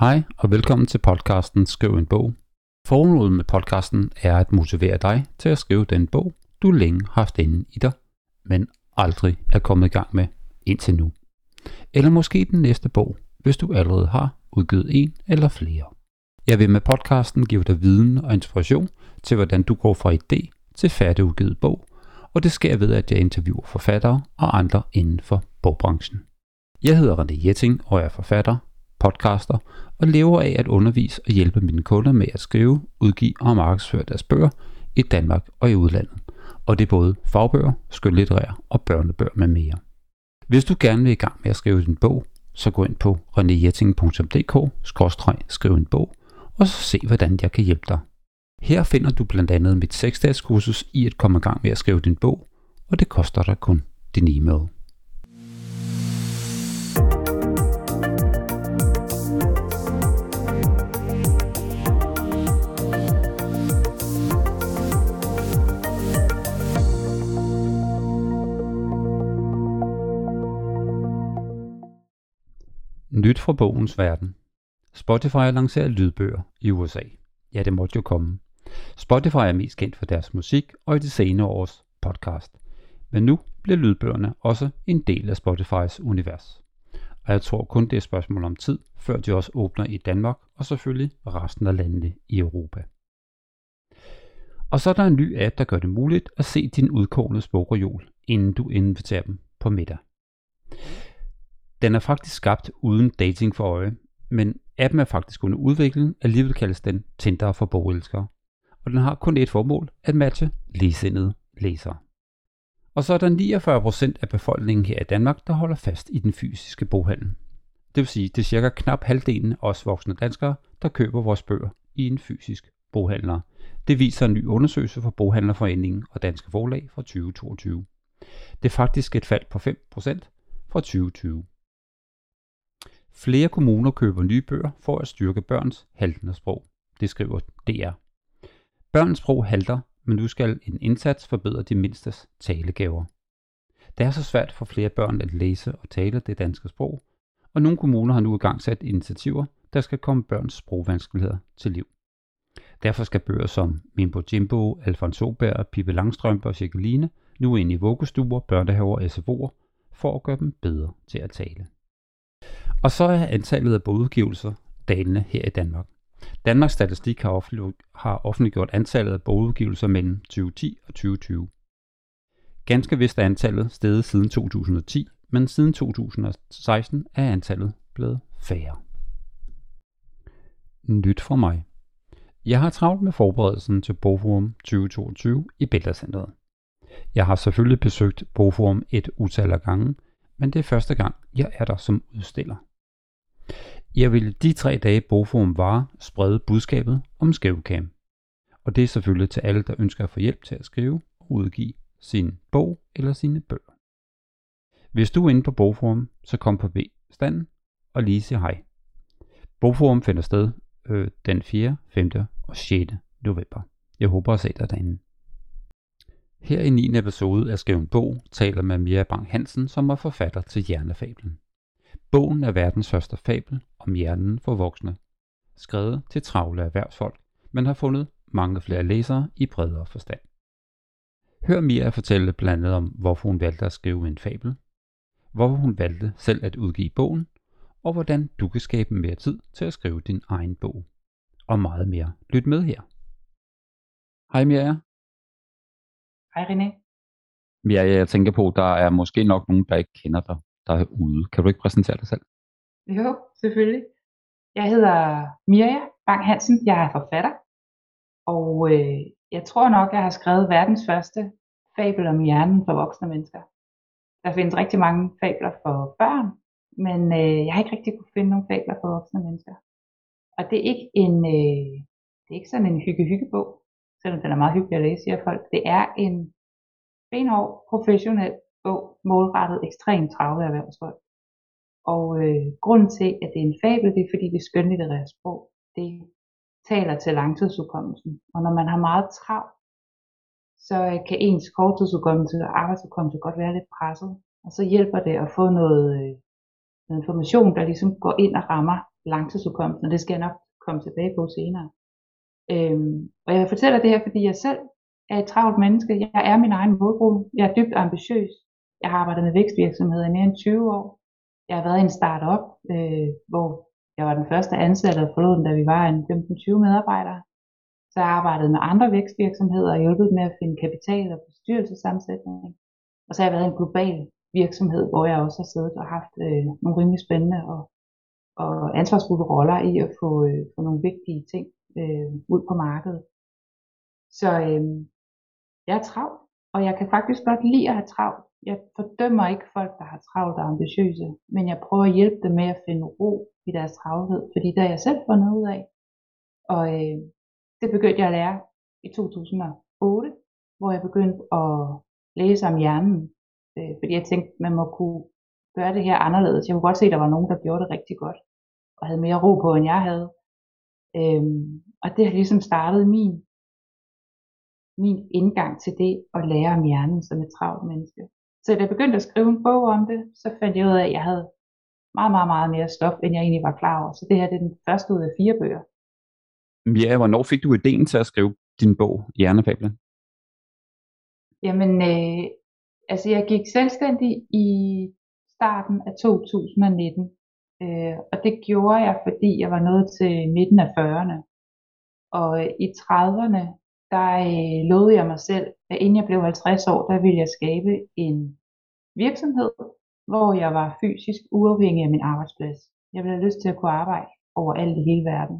Hej og velkommen til podcasten Skriv en bog. Formålet med podcasten er at motivere dig til at skrive den bog, du længe har haft inde i dig, men aldrig er kommet i gang med indtil nu. Eller måske den næste bog, hvis du allerede har udgivet en eller flere. Jeg vil med podcasten give dig viden og inspiration til, hvordan du går fra idé til færdigudgivet bog, og det sker ved, at jeg interviewer forfattere og andre inden for bogbranchen. Jeg hedder René Jetting og er forfatter, podcaster og lever af at undervise og hjælpe mine kunder med at skrive, udgive og markedsføre deres bøger i Danmark og i udlandet. Og det er både fagbøger, skønlitterære og børnebøger med mere. Hvis du gerne vil i gang med at skrive din bog, så gå ind på renéjetting.dk-skriv en bog, og så se hvordan jeg kan hjælpe dig. Her finder du blandt andet mit 6-dages kursus i at komme i gang med at skrive din bog, og det koster dig kun din e-mail. Nyt fra bogens verden. Spotify lancerer lydbøger i USA. Ja, det måtte jo komme. Spotify er mest kendt for deres musik og i de senere års podcast. Men nu bliver lydbøgerne også en del af Spotifys univers. Og jeg tror kun det er et spørgsmål om tid, før de også åbner i Danmark og selvfølgelig resten af landene i Europa. Og så er der en ny app, der gør det muligt at se din udkårende sprogreol, inden du inviterer dem på middag. Den er faktisk skabt uden dating for øje, men appen er faktisk under udvikling, alligevel kaldes den Tinder for bogelskere. Og den har kun et formål, at matche ligesindede læsere. Og så er der 49% af befolkningen her i Danmark, der holder fast i den fysiske boghandel. Det vil sige, det er cirka knap halvdelen af os voksne danskere, der køber vores bøger i en fysisk boghandler. Det viser en ny undersøgelse fra Boghandlerforeningen og Danske Forlag fra 2022. Det er faktisk et fald på 5% fra 2020. Flere kommuner køber nye bøger for at styrke børns haltende sprog. Det skriver DR. Børns sprog halter, men nu skal en indsats forbedre de mindstes talegaver. Det er så svært for flere børn at læse og tale det danske sprog, og nogle kommuner har nu i gang sat initiativer, der skal komme børns sprogvanskeligheder til liv. Derfor skal bøger som Mimbo Jimbo, Alfons Oberg, Pippi Langstrømpe og Cirkeline nu ind i vuggestuer, børnehaver og SFO'er for at gøre dem bedre til at tale. Og så er antallet af bogudgivelser dalende her i Danmark. Danmarks Statistik har, har offentliggjort antallet af bogudgivelser mellem 2010 og 2020. Ganske vist er antallet steget siden 2010, men siden 2016 er antallet blevet færre. Nyt for mig. Jeg har travlt med forberedelsen til Bogforum 2022 i Bæltercenteret. Jeg har selvfølgelig besøgt Bogforum et utal af gange, men det er første gang, jeg er der som udstiller. Jeg ville de tre dage Bogforum var sprede budskabet om skævcam. Og det er selvfølgelig til alle, der ønsker at få hjælp til at skrive og udgive sin bog eller sine bøger. Hvis du er inde på Bogforum, så kom på B-standen og lige sig hej. Bogforum finder sted øh, den 4., 5. og 6. november. Jeg håber at se dig derinde. Her i 9. episode af Skriv en bog taler med Mia Bang Hansen, som er forfatter til Hjernefablen. Bogen er verdens første fabel om hjernen for voksne, skrevet til travle erhvervsfolk, men har fundet mange flere læsere i bredere forstand. Hør Mia fortælle blandt andet om, hvorfor hun valgte at skrive en fabel, hvorfor hun valgte selv at udgive bogen, og hvordan du kan skabe mere tid til at skrive din egen bog. Og meget mere. Lyt med her. Hej Mia. Hej René. Ja, jeg tænker på, der er måske nok nogen, der ikke kender dig derude. Kan du ikke præsentere dig selv? Jo, selvfølgelig. Jeg hedder Mirja Bang Hansen. Jeg er forfatter. Og øh, jeg tror nok, jeg har skrevet verdens første fabel om hjernen for voksne mennesker. Der findes rigtig mange fabler for børn, men øh, jeg har ikke rigtig kunne finde nogen fabler for voksne mennesker. Og det er ikke en, øh, det er ikke sådan en hygge-hygge-bog, selvom den er meget hyggelig at læse, siger folk. Det er en benhård, professionel bog, målrettet ekstremt travle erhvervsfolk. Og øh, grunden til, at det er en fabel, det er fordi det skønlitterære sprog, det taler til langtidsudkommelsen. Og når man har meget travlt, så øh, kan ens korttidsudkommelse og arbejdsudkommelse godt være lidt presset. Og så hjælper det at få noget, øh, noget information, der ligesom går ind og rammer langtidsudkommelsen, og det skal jeg nok komme tilbage på senere. Øhm, og jeg fortæller det her, fordi jeg selv er et travlt menneske. Jeg er min egen målgruppe. Jeg er dybt ambitiøs. Jeg har arbejdet med vækstvirksomheder i mere end 20 år. Jeg har været i en startup, øh, hvor jeg var den første ansatte og forlod da vi var en 15-20 medarbejdere. Så jeg har arbejdet med andre vækstvirksomheder og hjulpet med at finde kapital og bestyrelsesammensætning. Og så har jeg været i en global virksomhed, hvor jeg også har siddet og haft øh, nogle rimelig spændende og, og ansvarsfulde roller i at få, øh, få nogle vigtige ting øh, ud på markedet. Så øh, jeg er travlt, og jeg kan faktisk godt lide at have travlt. Jeg fordømmer ikke folk, der har travlt og ambitiøse, men jeg prøver at hjælpe dem med at finde ro i deres travlhed, fordi der er jeg selv fundet ud af. Og øh, det begyndte jeg at lære i 2008, hvor jeg begyndte at læse om hjernen, øh, fordi jeg tænkte, man må kunne gøre det her anderledes. Jeg kunne godt se, at der var nogen, der gjorde det rigtig godt, og havde mere ro på, end jeg havde. Øhm, og det har ligesom startet min, min indgang til det at lære om hjernen som et travlt menneske. Så da jeg begyndte at skrive en bog om det, så fandt jeg ud af, at jeg havde meget, meget, meget mere stof, end jeg egentlig var klar over. Så det her det er den første ud af fire bøger. Ja, hvornår fik du ideen til at skrive din bog, Hjernefablen? Jamen, øh, altså jeg gik selvstændig i starten af 2019. Øh, og det gjorde jeg, fordi jeg var nået til midten af 40'erne. Og øh, i 30'erne, der øh, lovede jeg mig selv, at inden jeg blev 50 år, der ville jeg skabe en virksomhed, hvor jeg var fysisk uafhængig af min arbejdsplads. Jeg ville have lyst til at kunne arbejde overalt i hele verden.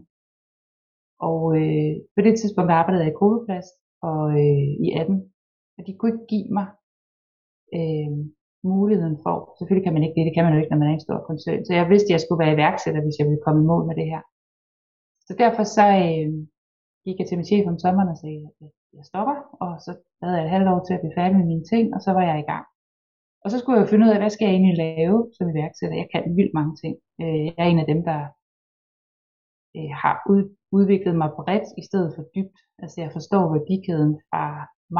Og øh, på det tidspunkt arbejdede jeg i gruppeplads og øh, i 18. Og de kunne ikke give mig øh, muligheden for, selvfølgelig kan man ikke det, det kan man jo ikke, når man er en stor koncern. Så jeg vidste, at jeg skulle være iværksætter, hvis jeg ville komme i mål med det her. Så derfor så øh, gik jeg til min chef om sommeren og sagde, at jeg stopper, og så havde jeg et halvt år til at blive færdig med mine ting, og så var jeg i gang. Og så skulle jeg jo finde ud af, hvad skal jeg egentlig lave som iværksætter. Jeg kan vildt mange ting. Øh, jeg er en af dem, der øh, har udviklet mig bredt i stedet for dybt. Altså jeg forstår værdikæden fra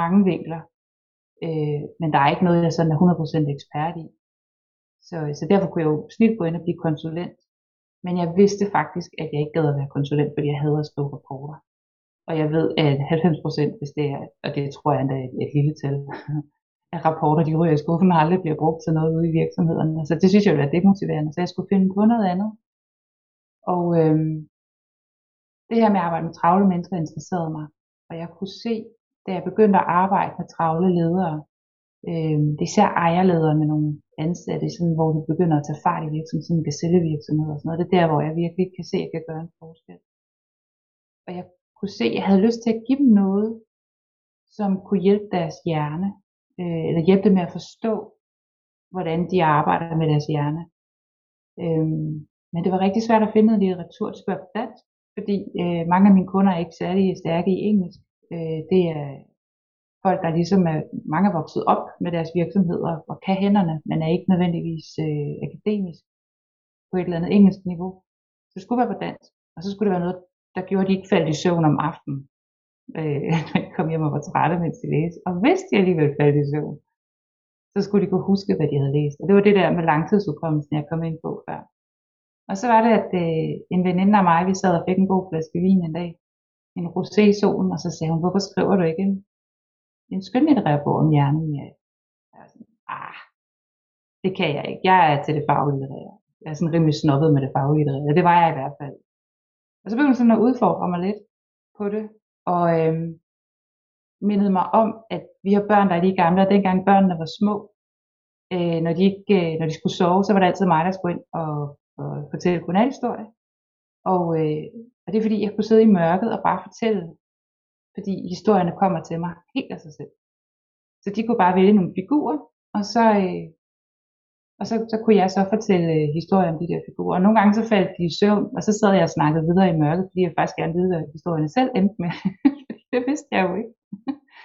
mange vinkler, øh, men der er ikke noget, jeg sådan er 100% ekspert i. Så, så derfor kunne jeg jo snit gå ind og blive konsulent. Men jeg vidste faktisk, at jeg ikke gad at være konsulent, fordi jeg havde at skrive rapporter. Og jeg ved, at 90% hvis det er, og det tror jeg endda er et, et lille tal, af rapporter, de ryger i skuffen og aldrig bliver brugt til noget ude i virksomhederne. Så det synes jeg ville være demotiverende, så jeg skulle finde på noget andet. Og øhm, det her med at arbejde med travle mennesker interesserede mig. Og jeg kunne se, da jeg begyndte at arbejde med travle ledere, øh, det er især ejerledere med nogle ansatte, sådan, hvor de begynder at tage fart i virksomheden, sådan en gazellevirksomhed og sådan noget. Det er der, hvor jeg virkelig kan se, at jeg kan gøre en forskel. Og jeg kunne se, at jeg havde lyst til at give dem noget, som kunne hjælpe deres hjerne, øh, eller hjælpe dem med at forstå, hvordan de arbejder med deres hjerne. Øhm, men det var rigtig svært at finde noget litteratur, til skulle på dansk, fordi øh, mange af mine kunder er ikke særlig stærke i engelsk. Øh, det er folk, der ligesom er, mange er vokset op med deres virksomheder og kan hænderne, men er ikke nødvendigvis øh, akademisk på et eller andet engelsk niveau. Så det skulle være på dansk, og så skulle det være noget, der gjorde, at de ikke faldt i søvn om aftenen, øh, når de kom hjem og var trætte, mens de læste. Og hvis de alligevel faldt i søvn, så skulle de kunne huske, hvad de havde læst. Og det var det der med langtidsudkommelsen, jeg kom ind på før. Og så var det, at øh, en veninde af mig, vi sad og fik en god flaske vin en dag, en rosé i solen, og så sagde hun, hvorfor skriver du ikke en, en skønlitterær bog om hjernen? Jeg var sådan, ah, det kan jeg ikke. Jeg er til det faglitterære. Jeg er sådan rimelig snobbet med det faglitterære. Det var jeg i hvert fald. Og så begyndte hun sådan at udfordre mig lidt på det, og øhm, mindede mig om, at vi har børn, der er lige gamle, og dengang børnene var små, øh, når, de ikke, øh, når de skulle sove, så var det altid mig, der skulle ind og, og fortælle godnathistorie. Og, øh, og det er fordi, jeg kunne sidde i mørket og bare fortælle, fordi historierne kommer til mig helt af sig selv. Så de kunne bare vælge nogle figurer, og så, øh, og så, så kunne jeg så fortælle øh, historier om de der figurer. Og nogle gange så faldt de i søvn, og så sad jeg og snakkede videre i mørket, fordi jeg faktisk gerne ville vide, hvad historierne selv endte med. det vidste jeg jo ikke.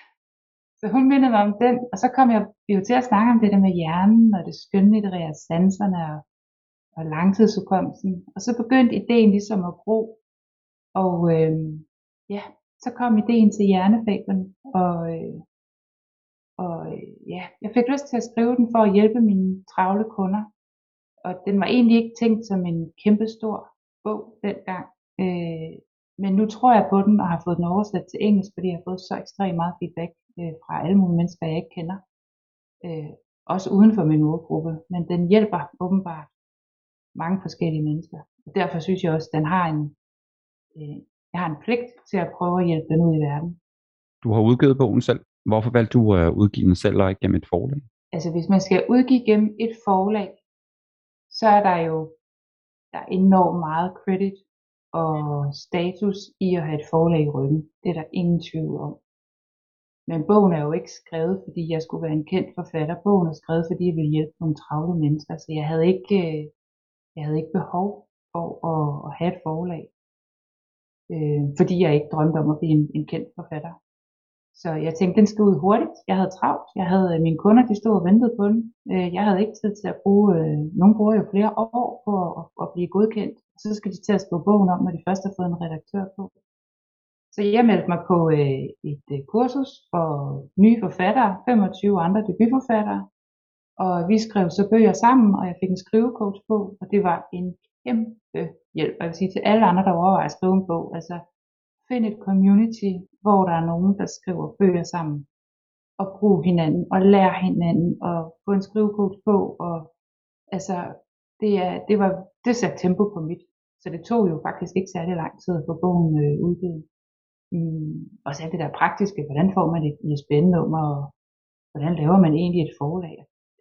så hun mindede mig om den, og så kom jeg jo til at snakke om det der med hjernen, og det skønlitterære sanserne, og, og langtidsudkommelsen. Og så begyndte ideen ligesom at gro, og øh, ja, så kom ideen til hjernefablen, og, øh, og øh, ja, jeg fik lyst til at skrive den for at hjælpe mine travle kunder. Og den var egentlig ikke tænkt som en kæmpestor bog dengang. Øh, men nu tror jeg på den og har fået den oversat til engelsk, fordi jeg har fået så ekstremt meget feedback øh, fra alle mulige mennesker, jeg ikke kender. Øh, også uden for min målgruppe. Men den hjælper åbenbart mange forskellige mennesker. Og derfor synes jeg også, at den har en, øh, jeg har en pligt til at prøve at hjælpe den ud i verden. Du har udgivet bogen selv. Hvorfor valgte du at udgive den selv og ikke gennem et forlag? Altså hvis man skal udgive gennem et forlag, så er der jo der er enormt meget credit og status i at have et forlag i ryggen. Det er der ingen tvivl om. Men bogen er jo ikke skrevet, fordi jeg skulle være en kendt forfatter. Bogen er skrevet, fordi jeg ville hjælpe nogle travle mennesker. Så jeg havde ikke, øh, jeg havde ikke behov for at, at have et forlag. Øh, fordi jeg ikke drømte om at blive en, en kendt forfatter. Så jeg tænkte, den skal ud hurtigt. Jeg havde travlt. Jeg havde øh, mine kunder, de stod og ventede på den. Øh, jeg havde ikke tid til at bruge, øh, nogen bruger jo flere år på at, at blive godkendt. Så skal de til at skrive bogen om, når de først har fået en redaktør på. Så jeg meldte mig på et kursus for nye forfattere, 25 andre debutforfattere. Og vi skrev så bøger sammen, og jeg fik en skrivecoach på, og det var en kæmpe hjælp. Jeg vil sige til alle andre, der overvejer at skrive en bog. Altså, find et community, hvor der er nogen, der skriver bøger sammen, og bruger hinanden, og lære hinanden, og få en skrivecoach på, og altså, det, er, det, var, det satte tempo på mit. Så det tog jo faktisk ikke særlig lang tid at få bogen øh, udgivet. Mm, og så alt det der praktiske, hvordan får man et ISBN-nummer, og hvordan laver man egentlig et forlag.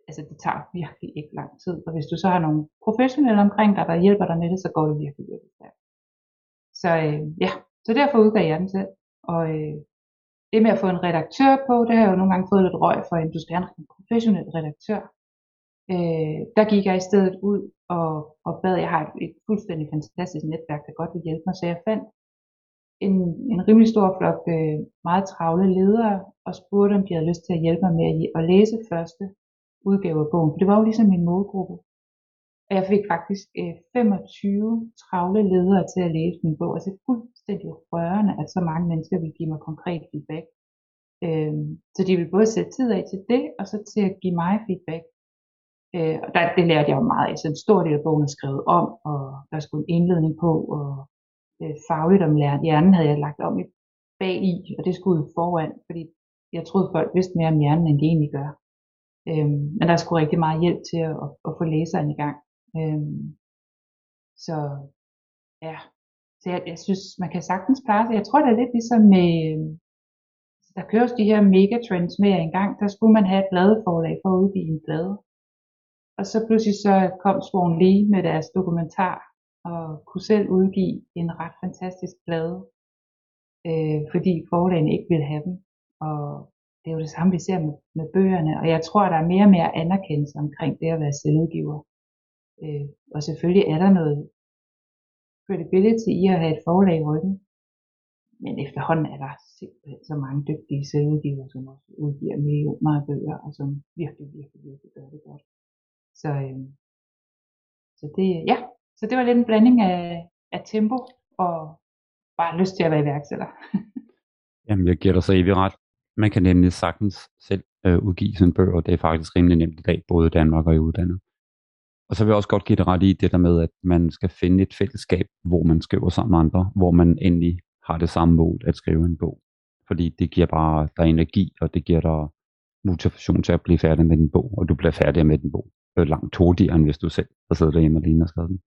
Altså det tager virkelig ikke lang tid, og hvis du så har nogle professionelle omkring dig, der hjælper dig med det, så går det virkelig, virkelig stærkt. Så øh, ja, så derfor udgav jeg den selv. Og øh, det med at få en redaktør på, det har jeg jo nogle gange fået lidt røg for, at du skal have en professionel redaktør. Øh, der gik jeg i stedet ud og, og bad, jeg har et, et fuldstændig fantastisk netværk, der godt vil hjælpe mig, så jeg fandt en, en rimelig stor flok øh, meget travle ledere og spurgte, om de havde lyst til at hjælpe mig med at, at læse første udgave af bogen. For det var jo ligesom min målgruppe. Og jeg fik faktisk øh, 25 travle ledere til at læse min bog. Altså fuldstændig rørende, at så mange mennesker vil give mig konkret feedback. Øh, så de vil både sætte tid af til det, og så til at give mig feedback. Øh, og der, det lærte jeg jo meget af. Så en stor del af bogen er skrevet om, og der skulle en indledning på, og øh, fagligt om hjernen havde jeg lagt om i bag i, og det skulle foran, fordi jeg troede folk vidste mere om hjernen, end de egentlig gør. Øhm, men der skulle rigtig meget hjælp til at, at, at få læseren i gang. Øhm, så ja, så jeg, jeg synes, man kan sagtens klare sig. Jeg tror, det er lidt ligesom med, øhm, altså, der køres de her megatrends med, at engang, der skulle man have et bladeforlag for at udgive en blade. Og så pludselig så kom Swan Lee med deres dokumentar, og kunne selv udgive en ret fantastisk plade, øh, fordi forlagene ikke ville have dem. Og det er jo det samme, vi ser med, med bøgerne, og jeg tror, der er mere og mere anerkendelse omkring det at være selvudgiver. Øh, og selvfølgelig er der noget credibility i at have et forlag i ryggen, men efterhånden er der simpelthen så mange dygtige selvudgiver, som også udgiver millioner af bøger, og som virkelig, virkelig, virkelig gør det godt. Så, øh, så det, ja, så det var lidt en blanding af, af tempo og bare lyst til at være iværksætter. Jamen, jeg giver dig så evig ret. Man kan nemlig sagtens selv øh, udgive sin bøger, og det er faktisk rimelig nemt i dag, både i Danmark og i udlandet. Og så vil jeg også godt give det ret i det der med, at man skal finde et fællesskab, hvor man skriver sammen med andre, hvor man endelig har det samme mål at skrive en bog. Fordi det giver bare dig energi, og det giver dig motivation til at blive færdig med den bog, og du bliver færdig med den bog øh, langt hurtigere, end hvis du selv har siddet derhjemme alene og skrevet den.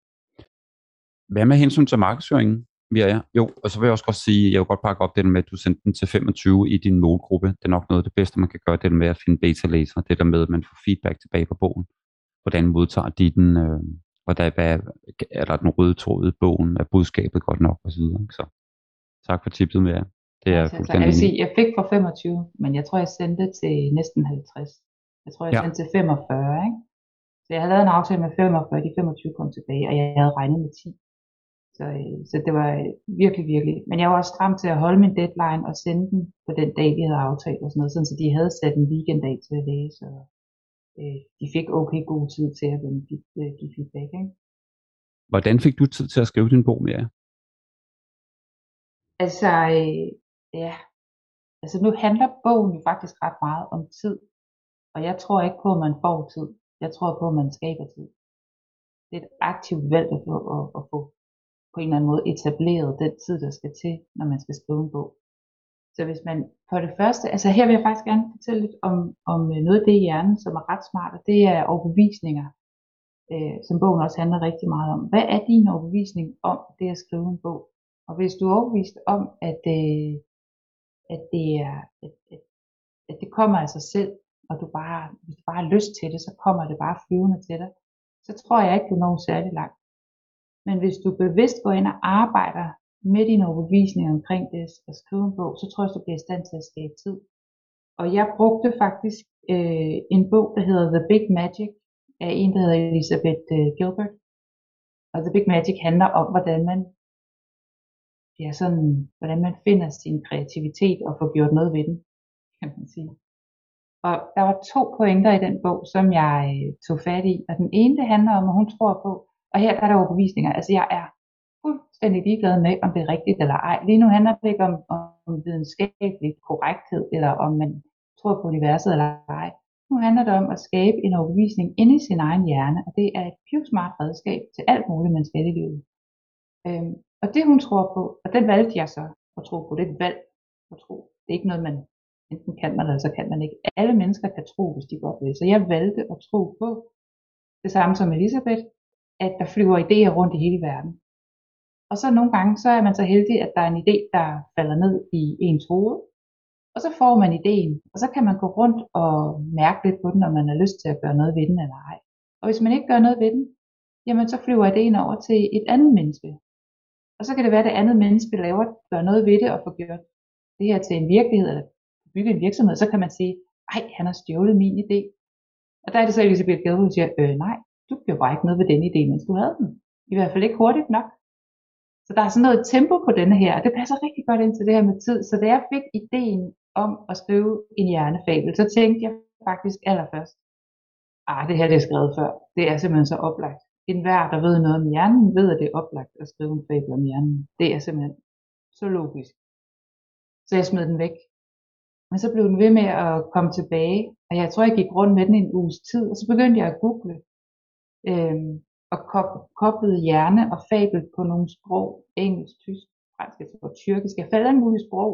Hvad med hensyn til markedsføringen? Ja, jo, og så vil jeg også godt sige, jeg vil godt pakke op det med, at du sendte den til 25 i din målgruppe. Det er nok noget af det bedste, man kan gøre, det med at finde beta-læser. Det der med, at man får feedback tilbage på bogen. Hvordan modtager de den? Øh, og der, hvad, er der den røde tråd i bogen? Er budskabet godt nok? Og så, så tak for tipset med jer. Det er altså, jeg, vil sige, jeg fik for 25, men jeg tror, jeg sendte til næsten 50. Jeg tror, jeg ja. sendte til 45, ikke? Så jeg havde lavet en aftale med 45, de 25 kom tilbage, og jeg havde regnet med 10. Så, øh, så det var øh, virkelig, virkelig. Men jeg var også stram til at holde min deadline og sende den på den dag, vi havde aftalt og sådan noget, sådan så de havde sat en weekenddag til at læse, og øh, de fik okay god tid til at øh, give feedback. Ikke? Hvordan fik du tid til at skrive din bog med jer? Altså, øh, ja. Altså nu handler bogen jo faktisk ret meget om tid. Og jeg tror ikke på, at man får tid. Jeg tror på, at man skaber tid. Det er et aktivt valg at få, at, at få på en eller anden måde etableret den tid, der skal til, når man skal skrive en bog. Så hvis man for det første, altså her vil jeg faktisk gerne fortælle lidt om, om øh, noget af det i hjernen, som er ret smart, og det er overbevisninger, øh, som bogen også handler rigtig meget om. Hvad er din overbevisning om det at skrive en bog? Og hvis du er overbevist om, at, øh, at, det er, at, at, at det kommer af sig selv, og du bare, hvis du bare har lyst til det, så kommer det bare flyvende til dig, så tror jeg ikke, du når særlig langt. Men hvis du bevidst går ind og arbejder med dine overbevisninger omkring det at skrive en bog, så tror jeg, du bliver i stand til at skabe tid. Og jeg brugte faktisk øh, en bog, der hedder The Big Magic, af en, der hedder Elizabeth øh, Gilbert. Og The Big Magic handler om, hvordan man ja, sådan, hvordan man finder sin kreativitet og får gjort noget ved den, kan man sige. Og der var to pointer i den bog, som jeg øh, tog fat i. Og den ene, det handler om, at hun tror på, og her er der overbevisninger. Altså jeg er fuldstændig ligeglad med, om det er rigtigt eller ej. Lige nu handler det ikke om, om videnskabelig korrekthed, eller om man tror på universet eller ej. Nu handler det om at skabe en overbevisning inde i sin egen hjerne, og det er et pivsmart redskab til alt muligt, man skal i livet. Øhm, og det hun tror på, og den valgte jeg så at tro på, det er et valg at tro. Det er ikke noget, man enten kan man, eller så kan man ikke. Alle mennesker kan tro, hvis de godt vil. Så jeg valgte at tro på det samme som Elisabeth, at der flyver idéer rundt i hele verden. Og så nogle gange, så er man så heldig, at der er en idé, der falder ned i ens hoved, og så får man ideen, og så kan man gå rundt og mærke lidt på den, om man har lyst til at gøre noget ved den eller ej. Og hvis man ikke gør noget ved den, jamen så flyver ideen over til et andet menneske. Og så kan det være, at det andet menneske laver, gør noget ved det og får gjort det her til en virkelighed, eller bygge en virksomhed, så kan man sige, ej, han har stjålet min idé. Og der er det så Elisabeth Gadehus siger, øh, nej, du gjorde bare ikke noget ved den idé, mens du havde den. I hvert fald ikke hurtigt nok. Så der er sådan noget tempo på denne her, og det passer rigtig godt ind til det her med tid. Så da jeg fik ideen om at skrive en hjernefabel, så tænkte jeg faktisk allerførst, ah, det her det er skrevet før. Det er simpelthen så oplagt. En hver, der ved noget om hjernen, ved, at det er oplagt at skrive en fabel om hjernen. Det er simpelthen så logisk. Så jeg smed den væk. Men så blev den ved med at komme tilbage, og jeg tror, jeg gik rundt med den en uges tid, og så begyndte jeg at google, øhm, og koblede hjerne og fabel på nogle sprog, engelsk, tysk, fransk, og tyrkisk. Jeg faldt alle mulige sprog,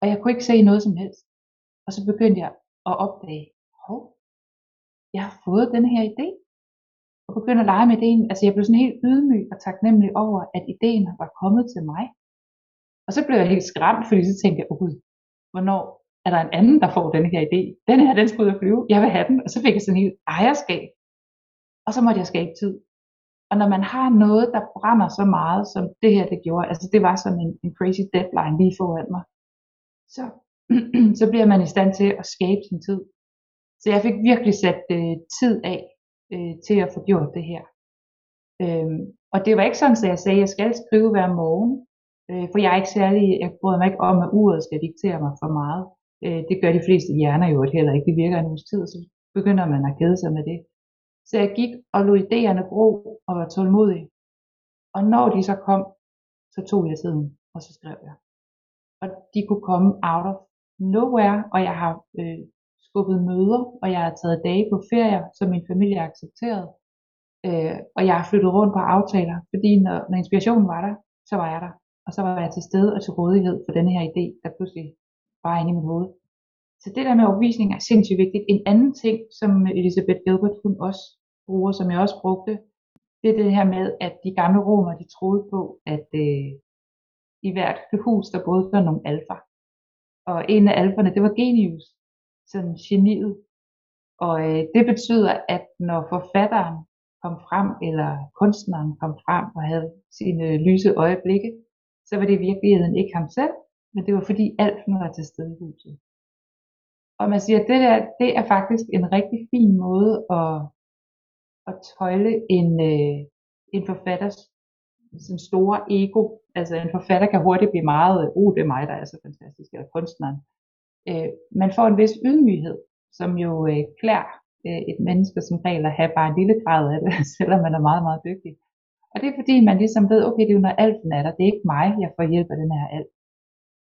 og jeg kunne ikke se noget som helst. Og så begyndte jeg at opdage, hov, jeg har fået den her idé. Og begyndte at lege med ideen. Altså jeg blev sådan helt ydmyg og taknemmelig over, at ideen var kommet til mig. Og så blev jeg helt skræmt, fordi så tænkte jeg, oh gud, hvornår er der en anden, der får den her idé? Den her, den skulle ud og flyve. Jeg vil have den. Og så fik jeg sådan en helt ejerskab. Og så måtte jeg skabe tid. Og når man har noget, der brænder så meget, som det her det gjorde, altså det var som en, en crazy deadline lige foran mig, så, så bliver man i stand til at skabe sin tid. Så jeg fik virkelig sat øh, tid af øh, til at få gjort det her. Øhm, og det var ikke sådan, at jeg sagde, at jeg skal skrive hver morgen, øh, for jeg er ikke særlig, jeg bryder mig ikke om, at uret skal diktere mig for meget. Øh, det gør de fleste hjerner jo heller ikke. Det virker en uges tid, og så begynder man at kede sig med det. Så jeg gik og lod idéerne gro og var tålmodig. Og når de så kom, så tog jeg tiden, og så skrev jeg og de kunne komme out of nowhere, og jeg har øh, skubbet møder, og jeg har taget dage på ferier, som min familie har accepteret, øh, og jeg har flyttet rundt på aftaler, fordi når, når inspirationen var der, så var jeg der, og så var jeg til stede og til rådighed for denne her idé, der pludselig var inde i mit hoved. Så det der med overbevisning er sindssygt vigtigt. En anden ting, som øh, Elisabeth Gilbert hun også bruger, som jeg også brugte, det er det her med, at de gamle romer, de troede på, at øh, i hvert hus, der boede der nogle alfer. Og en af alferne, det var genius, sådan geniet. Og øh, det betyder, at når forfatteren kom frem, eller kunstneren kom frem og havde sine lyse øjeblikke, så var det i virkeligheden ikke ham selv, men det var fordi alfen var til stede i huset. Og man siger, at det der, det er faktisk en rigtig fin måde at, at tøjle en, øh, en forfatters sådan store ego. Altså en forfatter kan hurtigt blive meget, uh, det er mig, der er så fantastisk, eller kunstneren. Øh, man får en vis ydmyghed, som jo øh, klær øh, et menneske som regel at have bare en lille grad af det, selvom man er meget, meget dygtig. Og det er fordi, man ligesom ved, okay, det er jo når alt er der, det er ikke mig, jeg får hjælp af den her alt.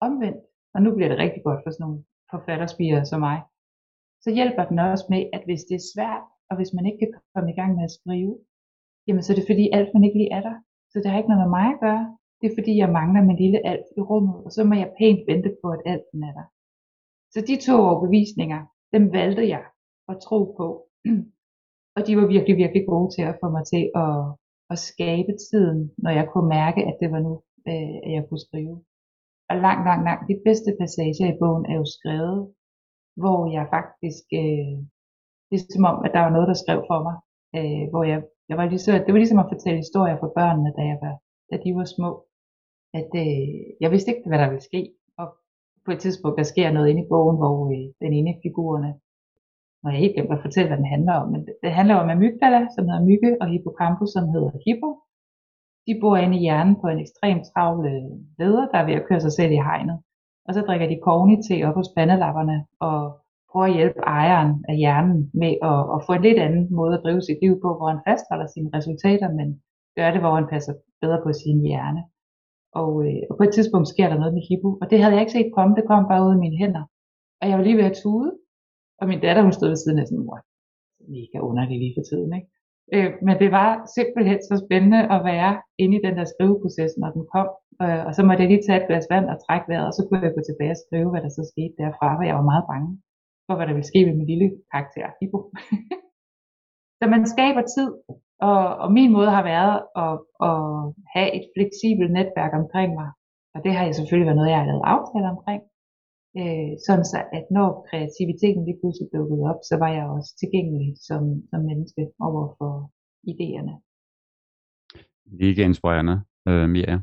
Omvendt, og nu bliver det rigtig godt for sådan nogle forfatterspiger som mig, så hjælper den også med, at hvis det er svært, og hvis man ikke kan komme i gang med at skrive, jamen så er det fordi alt man ikke lige er der. Så det har ikke noget med mig at gøre. Det er fordi, jeg mangler min lille alt i rummet, og så må jeg pænt vente på, at alt er der. Så de to overbevisninger, dem valgte jeg at tro på. Og de var virkelig, virkelig gode til at få mig til at, at skabe tiden, når jeg kunne mærke, at det var nu, øh, at jeg kunne skrive. Og langt, langt, langt de bedste passager i bogen er jo skrevet, hvor jeg faktisk, øh, det er som om, at der var noget, der skrev for mig, øh, hvor jeg, jeg var ligesom, det var ligesom at fortælle historier for børnene, da, jeg var, da de var små. At øh, jeg vidste ikke, hvad der ville ske. Og på et tidspunkt, der sker noget inde i bogen, hvor øh, den ene af figurerne, når jeg helt glemt at fortælle, hvad den handler om, men det handler om amygdala, som hedder mygge, og hippocampus, som hedder hippo. De bor inde i hjernen på en ekstremt travl øh, leder, der er ved at køre sig selv i hegnet. Og så drikker de kogni til op hos pandelapperne, og prøver at hjælpe ejeren af hjernen med at, at få en lidt anden måde at drive sit liv på, hvor han fastholder sine resultater, men gør det, hvor han passer bedre på sin hjerne. Og, øh, og på et tidspunkt sker der noget med Hippo, og det havde jeg ikke set komme, det kom bare ud af mine hænder. Og jeg var lige ved at tude, og min datter hun stod ved siden af sådan, mor, mega underlig lige for tiden, ikke? Øh, men det var simpelthen så spændende at være inde i den der skriveproces, når den kom. Øh, og så måtte jeg lige tage et glas vand og trække vejret, og så kunne jeg gå tilbage og skrive, hvad der så skete derfra, for jeg var meget bange for, hvad der ville ske med min lille karakter, Ibo. så man skaber tid, og, og min måde har været at, at have et fleksibelt netværk omkring mig. Og det har jeg selvfølgelig været noget, jeg har lavet aftaler omkring. Øh, sådan så, at når kreativiteten lige pludselig dukkede op, så var jeg også tilgængelig som, som menneske over for idéerne. Det inspirerende, øh, Mia.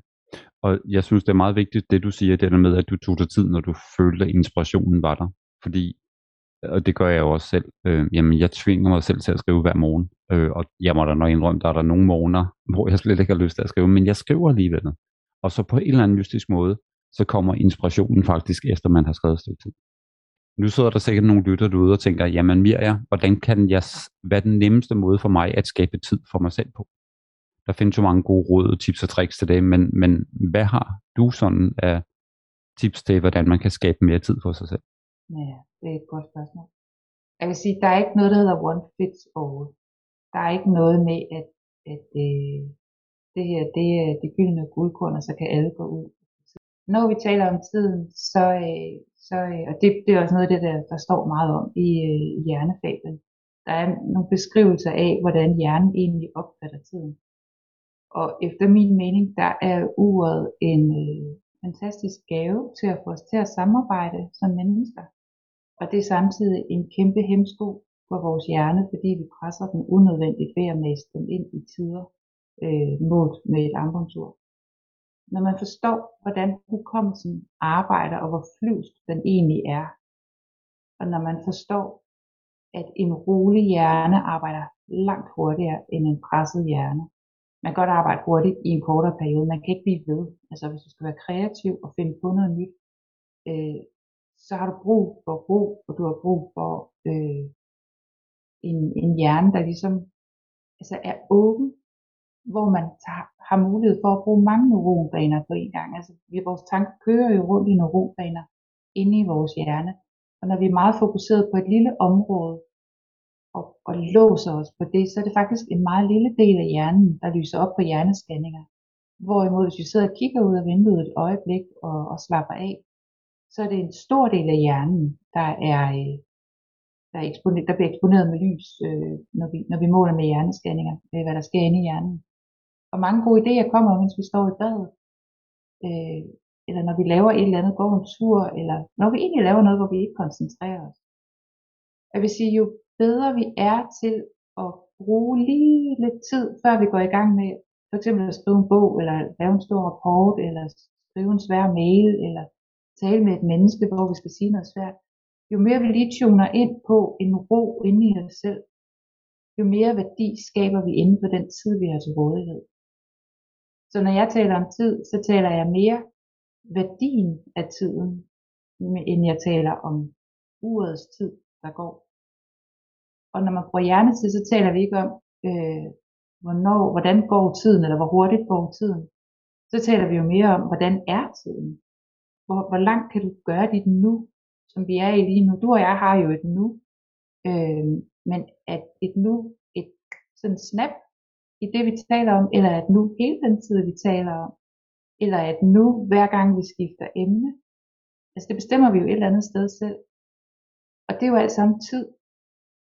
Og jeg synes, det er meget vigtigt, det du siger, det der med, at du tog dig tid, når du følte, at inspirationen var der. Fordi og det gør jeg jo også selv, øh, jamen jeg tvinger mig selv til at skrive hver morgen, øh, og jeg må da nok indrømme, der er der nogle morgener, hvor jeg slet ikke har lyst til at skrive, men jeg skriver alligevel. Og så på en eller anden mystisk måde, så kommer inspirationen faktisk efter man har skrevet et stykke tid. Nu sidder der sikkert nogle lytter derude og tænker, jamen Mirja, hvordan kan jeg, hvad er den nemmeste måde for mig at skabe tid for mig selv på? Der findes jo mange gode råd, tips og tricks til det, men, men hvad har du sådan af tips til, hvordan man kan skabe mere tid for sig selv? Ja, det er et godt spørgsmål. Jeg vil sige, der er ikke noget, der hedder one fits all. Der er ikke noget med, at, at øh, det her det er det gyldne guldkorn, og så kan alle gå ud. Når vi taler om tiden, så, øh, så øh, og det, det er også noget af det, der, der står meget om i, øh, i hjernefablen. Der er nogle beskrivelser af, hvordan hjernen egentlig opfatter tiden. Og efter min mening, der er uret en øh, fantastisk gave til at få os til at samarbejde som mennesker og det er samtidig en kæmpe hemsko for vores hjerne, fordi vi presser den unødvendigt ved at mase den ind i tider øh, målt med et armbåndsur. Når man forstår, hvordan hukommelsen arbejder, og hvor flyvsk den egentlig er, og når man forstår, at en rolig hjerne arbejder langt hurtigere end en presset hjerne. Man kan godt arbejde hurtigt i en kortere periode, man kan ikke blive ved. Altså hvis du skal være kreativ og finde på noget nyt, øh, så har du brug for ro, og du har brug for øh, en, en hjerne, der ligesom altså er åben, hvor man tager, har mulighed for at bruge mange neuronbaner på en gang. Altså vi, vores tanker kører jo rundt i neuronbaner inde i vores hjerne, og når vi er meget fokuseret på et lille område, og, og låser os på det, så er det faktisk en meget lille del af hjernen, der lyser op på hjerneskanninger. Hvorimod hvis vi sidder og kigger ud af vinduet et øjeblik og, og slapper af, så er det en stor del af hjernen, der er, øh, der, er eksponeret, der bliver eksponeret med lys, øh, når, vi, når vi måler med hjerneskanninger, øh, hvad der sker inde i hjernen. Og mange gode idéer kommer, mens vi står i badet, øh, eller når vi laver et eller andet, går en tur, eller når vi egentlig laver noget, hvor vi ikke koncentrerer os. Jeg vil sige, jo bedre vi er til at bruge lige lidt tid, før vi går i gang med for eksempel at skrive en bog, eller lave en stor rapport, eller skrive en svær mail, eller tale med et menneske, hvor vi skal sige noget svært, jo mere vi lige tuner ind på en ro inde i os selv, jo mere værdi skaber vi inden for den tid, vi har til rådighed. Så når jeg taler om tid, så taler jeg mere værdien af tiden, end jeg taler om urets tid, der går. Og når man bruger hjernetid, så taler vi ikke om, øh, hvornår, hvordan går tiden, eller hvor hurtigt går tiden. Så taler vi jo mere om, hvordan er tiden. Hvor, hvor langt kan du gøre dit nu, som vi er i lige nu? Du og jeg har jo et nu, øh, men at et nu, et sådan snap i det, vi taler om, eller er det nu hele den tid, vi taler om, eller er det nu, hver gang vi skifter emne? Altså det bestemmer vi jo et eller andet sted selv. Og det er jo alt sammen tid.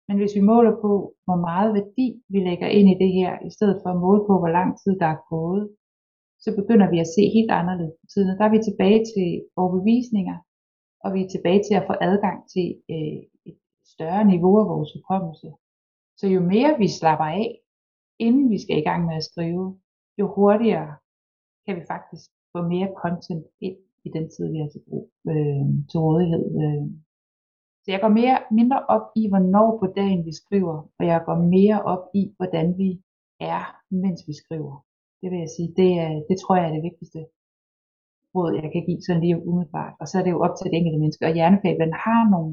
Men hvis vi måler på, hvor meget værdi vi lægger ind i det her, i stedet for at måle på, hvor lang tid der er gået, så begynder vi at se helt anderledes på tiden. Og der er vi tilbage til overbevisninger, og vi er tilbage til at få adgang til øh, et større niveau af vores hukommelse. Så jo mere vi slapper af, inden vi skal i gang med at skrive, jo hurtigere kan vi faktisk få mere content ind i den tid, vi har til, brug, øh, til rådighed. Øh. Så jeg går mere, mindre op i, hvornår på dagen vi skriver, og jeg går mere op i, hvordan vi er, mens vi skriver. Det vil jeg sige, det, er, det tror jeg er det vigtigste råd, jeg kan give sådan lige umiddelbart. Og så er det jo op til det enkelte menneske. Og hjernefablen har nogle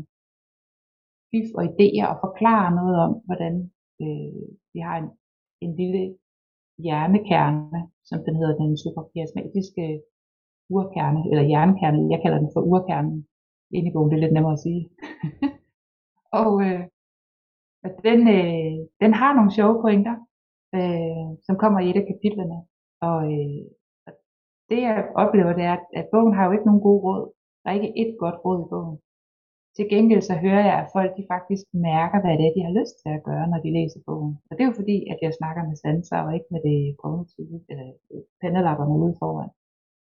fif og idéer og forklarer noget om, hvordan øh, vi har en, en lille hjernekerne, som den hedder den superkiasmatiske urkerne, eller hjernekerne, jeg kalder den for urkernen, ind i bogen, det er lidt nemmere at sige. og øh, den, øh, den har nogle sjove pointer, øh, som kommer i et af kapitlerne. Og øh, det jeg oplever, det er, at, at bogen har jo ikke nogen gode råd. Der er ikke et godt råd i bogen. Til gengæld så hører jeg, at folk de faktisk mærker, hvad det er, de har lyst til at gøre, når de læser bogen. Og det er jo fordi, at jeg snakker med sanser og ikke med det kognitive, eller pennelapperne ude foran.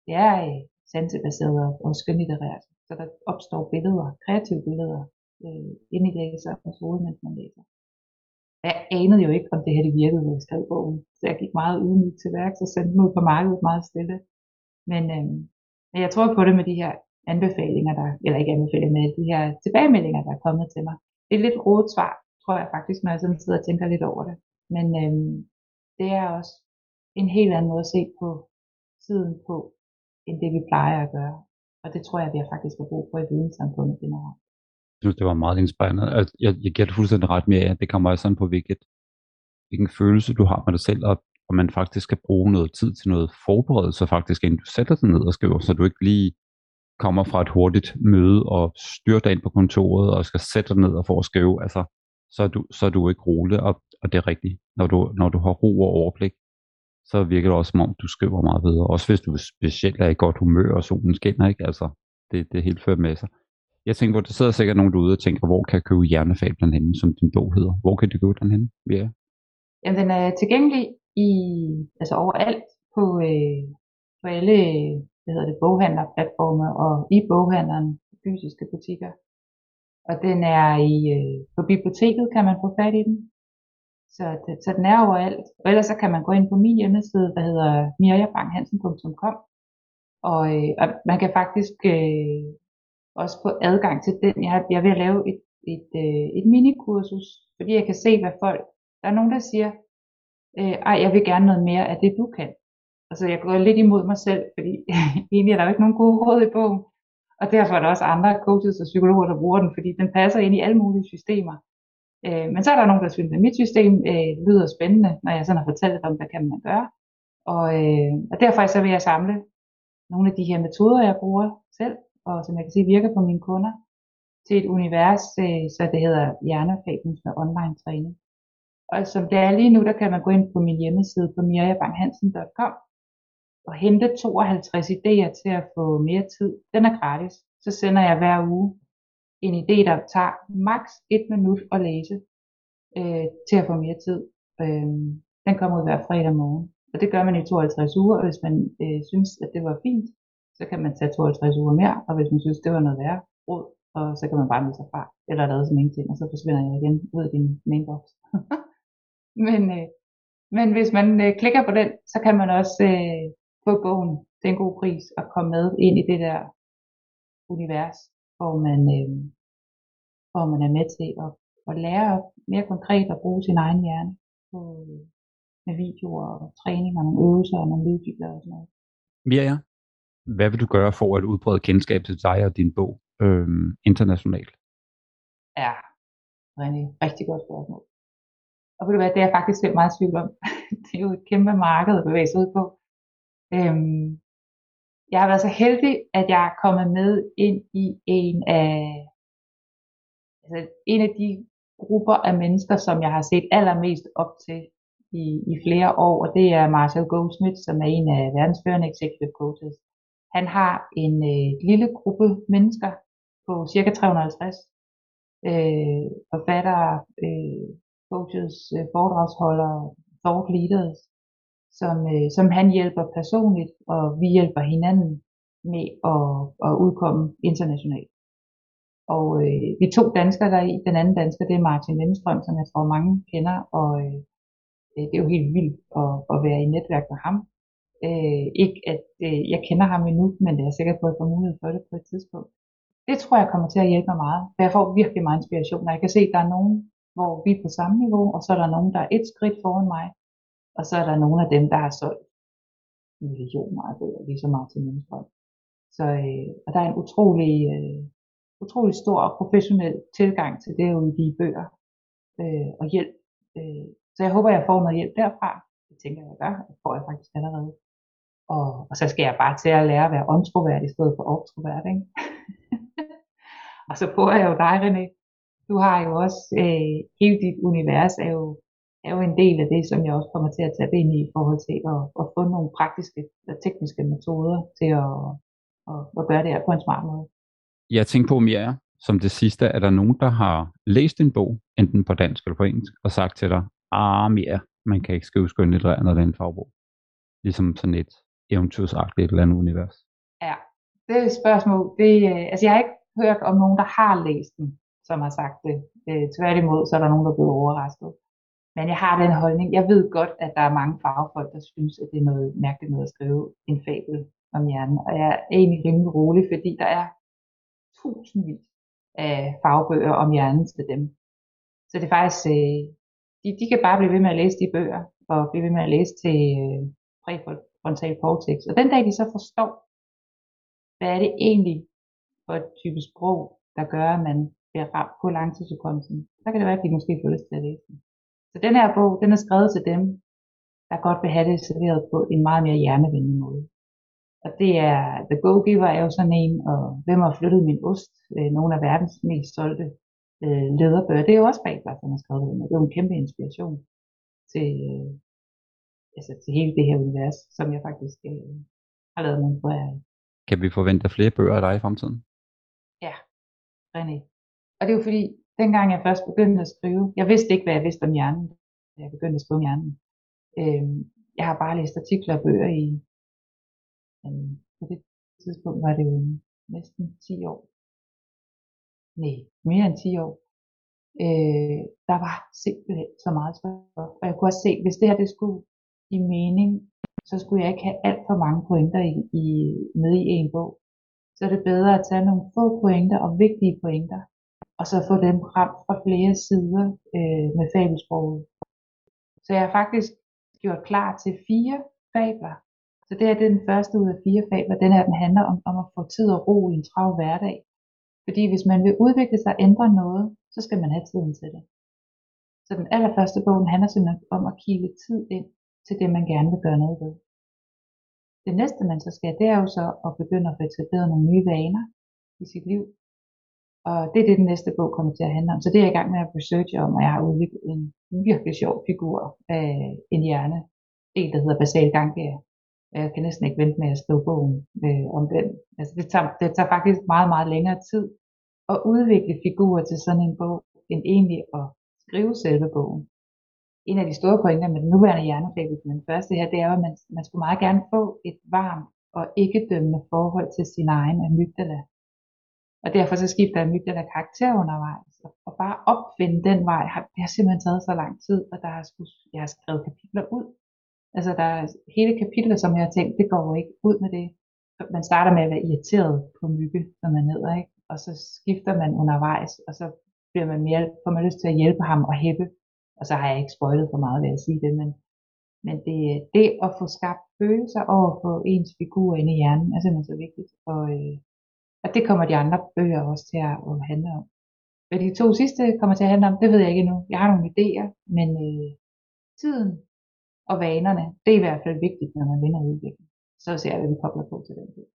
Det er øh, sansebaseret og skønlitterært, så der opstår billeder, kreative billeder, øh, inde i læserens hoved, mens man læser. Jeg anede jo ikke, om det her det virkede, når jeg skrev bogen. Så jeg gik meget ydmygt til værk, så sendte den ud på markedet meget stille. Men, øh, men jeg tror på det med de her anbefalinger, der, eller ikke anbefalinger, med de her tilbagemeldinger, der er kommet til mig. Det er lidt rodet svar, tror jeg faktisk, når jeg sådan sidder og tænker lidt over det. Men øhm, det er også en helt anden måde at se på tiden på, end det vi plejer at gøre. Og det tror jeg, vi har faktisk har brug for i videnssamfundet generelt. Jeg synes, det var meget inspirerende. Jeg, jeg giver det fuldstændig ret med, at det kommer også sådan på, hvilket, hvilken følelse du har med dig selv, og, og man faktisk skal bruge noget tid til noget forberedelse, faktisk inden du sætter dig ned og skriver, så du ikke lige kommer fra et hurtigt møde og styrter ind på kontoret og skal sætte dig ned og få at skrive, altså, så er du, så er du ikke rolig, og, og det er rigtigt. Når du, når du har ro og overblik, så virker det også som om, du skriver meget bedre. Også hvis du specielt er i godt humør, og solen skinner, ikke? Altså, det, det er helt med sig. Jeg tænker hvor der sidder sikkert nogen derude og tænker, hvor kan jeg købe Hjernefablen henne, som din bog hedder? Hvor kan du købe den henne? Ja. Jamen, den er tilgængelig i, altså overalt på, øh, på alle hvad hedder det, boghandlerplatforme og i boghandleren, fysiske butikker. Og den er i, øh, på biblioteket kan man få fat i den. Så, det, øh, så den er overalt. Og ellers så kan man gå ind på min hjemmeside, der hedder mirjabanghansen.com. Og, øh, og man kan faktisk øh, også få adgang til den. Jeg, jeg vil ved at lave et, et, øh, et minikursus, fordi jeg kan se, hvad folk... Der er nogen, der siger, øh, ej, jeg vil gerne noget mere af det, du kan. Altså jeg går lidt imod mig selv, fordi egentlig er der jo ikke nogen gode råd i bogen. Og derfor er der også andre coaches og psykologer, der bruger den, fordi den passer ind i alle mulige systemer. Øh, men så er der nogen, der synes, at mit system øh, lyder spændende, når jeg sådan har fortalt dem, hvad kan man gøre. Og, øh, og derfor så vil jeg samle nogle af de her metoder, jeg bruger selv, og som jeg kan se virker på mine kunder, til et univers, øh, så det hedder hjernefabens med online træning. Og som det er lige nu, der kan man gå ind på min hjemmeside på mirjabanghansen.com og hente 52 idéer til at få mere tid. Den er gratis. Så sender jeg hver uge en idé, der tager maks et minut at læse øh, til at få mere tid. Øh, den kommer ud hver fredag morgen. Og det gør man i 52 uger, og hvis man øh, synes, at det var fint, så kan man tage 52 uger mere, og hvis man synes, det var noget værre råd, og så kan man bare melde sig fra, eller lade som ingenting, og så forsvinder jeg igen ud af din mainbox. men, øh, men hvis man øh, klikker på den, så kan man også øh, få bogen til en god pris og komme med ind i det der univers, hvor man, øh, hvor man er med til at, at lære mere konkret at bruge sin egen hjerne på, med videoer og træning og nogle øvelser og nogle lydfiler og sådan noget. Mirja, hvad vil du gøre for at udbrede kendskab til dig og din bog øh, internationalt? Ja, René, rigtig godt spørgsmål. Og ved du hvad, det er jeg faktisk selv meget tvivl om. det er jo et kæmpe marked at bevæge sig ud på. Øhm, jeg har været så heldig, at jeg er kommet med ind i en af, altså en af de grupper af mennesker, som jeg har set allermest op til i, i flere år, og det er Marcel Goldsmith, som er en af verdens førende executive coaches. Han har en øh, lille gruppe mennesker på cirka 350 øh, forfattere, øh, coaches, øh, foredragsholdere, thought leaders, som, øh, som han hjælper personligt, og vi hjælper hinanden med at, at udkomme internationalt. Og øh, vi to danskere der i, den anden dansker, det er Martin Lindstrøm, som jeg tror mange kender, og øh, øh, det er jo helt vildt at, at være i netværk med ham. Øh, ikke at øh, jeg kender ham endnu, men det er sikkert på, at jeg får mulighed for det på et tidspunkt. Det tror jeg kommer til at hjælpe mig meget, for jeg får virkelig meget inspiration, og jeg kan se, at der er nogen, hvor vi er på samme niveau, og så er der nogen, der er et skridt foran mig, og så er der nogle af dem, der har solgt millioner af bøger, ligesom Martin Lindstrøm. Så øh, og der er en utrolig, øh, utrolig stor og professionel tilgang til det at de bøger øh, og hjælp. Øh, så jeg håber, jeg får noget hjælp derfra. Det tænker jeg, jeg gør. Det får jeg faktisk allerede. Og, og så skal jeg bare til at lære at være åndstroværdig i stedet for ikke? og så prøver jeg jo dig, René. Du har jo også, øh, hele dit univers er jo, er jo en del af det, som jeg også kommer til at tage ind i i forhold til at, at få nogle praktiske og tekniske metoder til at, at, at gøre det her på en smart måde. Jeg tænker på, Mia, som det sidste, er der nogen, der har læst en bog, enten på dansk eller på engelsk, og sagt til dig, ah, Mia, man kan ikke skrive skønlitterær, når det er en fagbog. Ligesom sådan et eventyrsagtigt et eller andet univers. Ja, det er et spørgsmål. Det, øh, altså jeg har ikke hørt om nogen, der har læst den, som har sagt det. Øh, tværtimod, så er der nogen, der er blevet overrasket. Men jeg har den holdning. Jeg ved godt, at der er mange fagfolk, der synes, at det er noget mærkeligt noget at skrive en fabel om hjernen. Og jeg er egentlig rimelig rolig, fordi der er tusindvis af fagbøger om hjernen til dem. Så det er faktisk, øh, de, de kan bare blive ved med at læse de bøger, og blive ved med at læse til øh, præfrontal cortex. Og den dag de så forstår, hvad er det egentlig for et type sprog, der gør, at man bliver ramt på langtidsudkommelsen, så kan det være, at de måske føler sig til at læse den. Så den her bog, den er skrevet til dem, der godt vil have det serveret på en meget mere hjernevenlig måde. Og det er, The Go-Giver er jo sådan en, og Hvem har flyttet min ost? Øh, nogle af verdens mest solgte øh, lederbøger. Det er jo også Babler, som har skrevet det. Det er jo en kæmpe inspiration til, øh, altså til hele det her univers, som jeg faktisk øh, har lavet nogle inspirere af. Kan vi forvente flere bøger af dig i fremtiden? Ja, René. Og det er jo fordi, dengang jeg først begyndte at skrive, jeg vidste ikke, hvad jeg vidste om hjernen, da jeg begyndte at skrive om hjernen. Øh, jeg har bare læst artikler og bøger i, øh, på det tidspunkt var det jo næsten 10 år. Nej, mere end 10 år. Øh, der var simpelthen så meget stof. Og jeg kunne også se, hvis det her det skulle give mening, så skulle jeg ikke have alt for mange pointer i, i, med i en bog. Så er det bedre at tage nogle få pointer og vigtige pointer, og så få dem ramt fra flere sider øh, med fabelsproget. Så jeg har faktisk gjort klar til fire fabler. Så det er den første ud af fire fabler. Den her den handler om, om at få tid og ro i en travl hverdag. Fordi hvis man vil udvikle sig og ændre noget, så skal man have tiden til det. Så den allerførste bog handler simpelthen om at kigge tid ind til det, man gerne vil gøre noget ved. Det næste, man så skal, det er jo så at begynde at få etableret nogle nye vaner i sit liv. Og det er det, den næste bog kommer til at handle om. Så det er jeg i gang med at researche om, og jeg har udviklet en virkelig sjov figur øh, en hjerne. En, der hedder basal ganglia. Jeg kan næsten ikke vente med at skrive bogen øh, om den. Altså det tager, det tager faktisk meget, meget længere tid at udvikle figurer til sådan en bog, end egentlig at skrive selve bogen. En af de store pointer med den nuværende hjernefabel, den første her, det er at man, man skulle meget gerne få et varmt og ikke dømmende forhold til sin egen amygdala. Og derfor så skifter amygdala karakter undervejs. Og bare opfinde den vej, det har simpelthen taget så lang tid, og der har skulle, jeg har skrevet kapitler ud. Altså der er hele kapitler, som jeg har tænkt, det går ikke ud med det. Man starter med at være irriteret på mygge, når man ned, ikke? og så skifter man undervejs, og så bliver man mere, får man lyst til at hjælpe ham og hæppe. Og så har jeg ikke spoilet for meget ved at sige det, men, men det, det at få skabt følelser over for ens figur inde i hjernen er simpelthen så vigtigt. Og, øh, og det kommer de andre bøger også til at, handle om. Hvad de to sidste kommer til at handle om, det ved jeg ikke endnu. Jeg har nogle idéer, men øh, tiden og vanerne, det er i hvert fald vigtigt, når man vinder udvikling. Så ser jeg, hvad vi kobler på til den tid.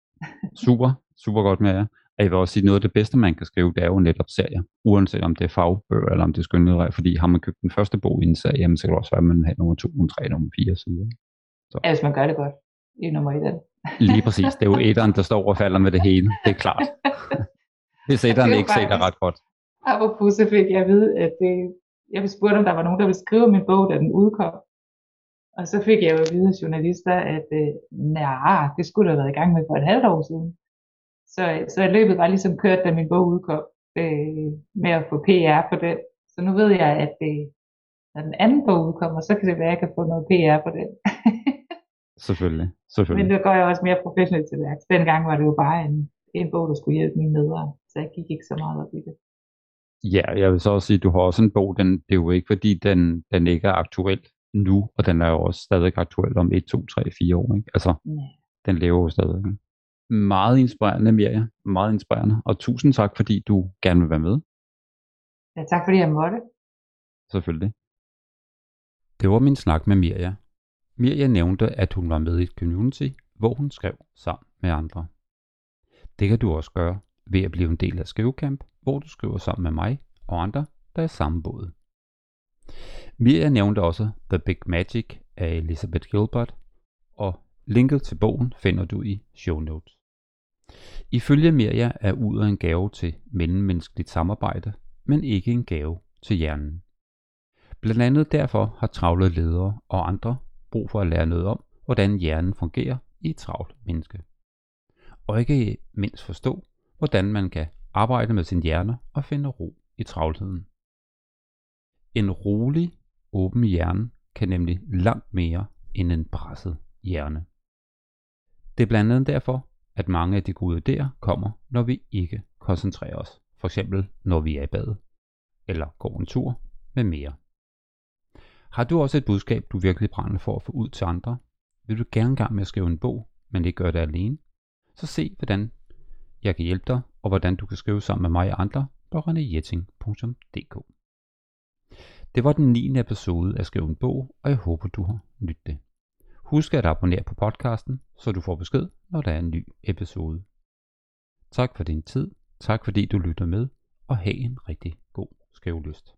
super, super godt med jer. Jeg vil også sige, noget af det bedste, man kan skrive, det er jo netop serier. Uanset om det er fagbøger, eller om det er skønlitterært. Fordi har man købt den første bog i en serie, jamen, så kan det også være, at man har nummer 2, nummer 3, nummer 4 osv. Ja, hvis man gør det godt. Det er nummer 1. Lige præcis. Det er jo etteren, der står og falder med det hele. Det er klart. Hvis etteren ikke ser det ret godt. Apropos, så fik jeg at vide, at det, jeg blev spurgt, om der var nogen, der ville skrive min bog, da den udkom. Og så fik jeg jo at vide af journalister, at øh, nej, det skulle have været i gang med for et halvt år siden. Så, så løbet var ligesom kørt, da min bog udkom, øh, med at få PR på den. Så nu ved jeg, at øh, når den anden bog udkommer, så kan det være, at jeg kan få noget PR på den. selvfølgelig, selvfølgelig. Men nu går jeg også mere professionelt til værks. Dengang var det jo bare en, en bog, der skulle hjælpe mine medere, så jeg gik ikke så meget op i det. Ja, jeg vil så også sige, at du har også en bog, den, det er jo ikke fordi, den, den ikke er aktuel nu, og den er jo også stadig aktuel om 1, 2, 3, 4 år. Ikke? Altså, Nej. den lever jo stadig. Ikke? Meget inspirerende, Mirja. Meget inspirerende. Og tusind tak, fordi du gerne vil være med. Ja, tak fordi jeg måtte. Selvfølgelig. Det var min snak med Mirja. Mirja nævnte, at hun var med i et community, hvor hun skrev sammen med andre. Det kan du også gøre ved at blive en del af Skrivekamp, hvor du skriver sammen med mig og andre, der er samme båd. Mirja nævnte også The Big Magic af Elizabeth Gilbert, og linket til bogen finder du i show notes. Ifølge Mirja er uret en gave til mellemmenneskeligt samarbejde, men ikke en gave til hjernen. Blandt andet derfor har travle ledere og andre brug for at lære noget om, hvordan hjernen fungerer i et travlt menneske. Og ikke mindst forstå, hvordan man kan arbejde med sin hjerne og finde ro i travlheden. En rolig, åben hjerne kan nemlig langt mere end en presset hjerne. Det er blandt andet derfor, at mange af de gode idéer kommer, når vi ikke koncentrerer os. For eksempel når vi er i bad, eller går en tur med mere. Har du også et budskab, du virkelig brænder for at få ud til andre? Vil du gerne gang med at skrive en bog, men ikke gøre det alene? Så se, hvordan jeg kan hjælpe dig, og hvordan du kan skrive sammen med mig og andre på renéjetting.dk. Det var den 9. episode af Skriv en bog, og jeg håber, du har nydt det. Husk at abonnere på podcasten, så du får besked, når der er en ny episode. Tak for din tid, tak fordi du lytter med, og have en rigtig god skrivelyst.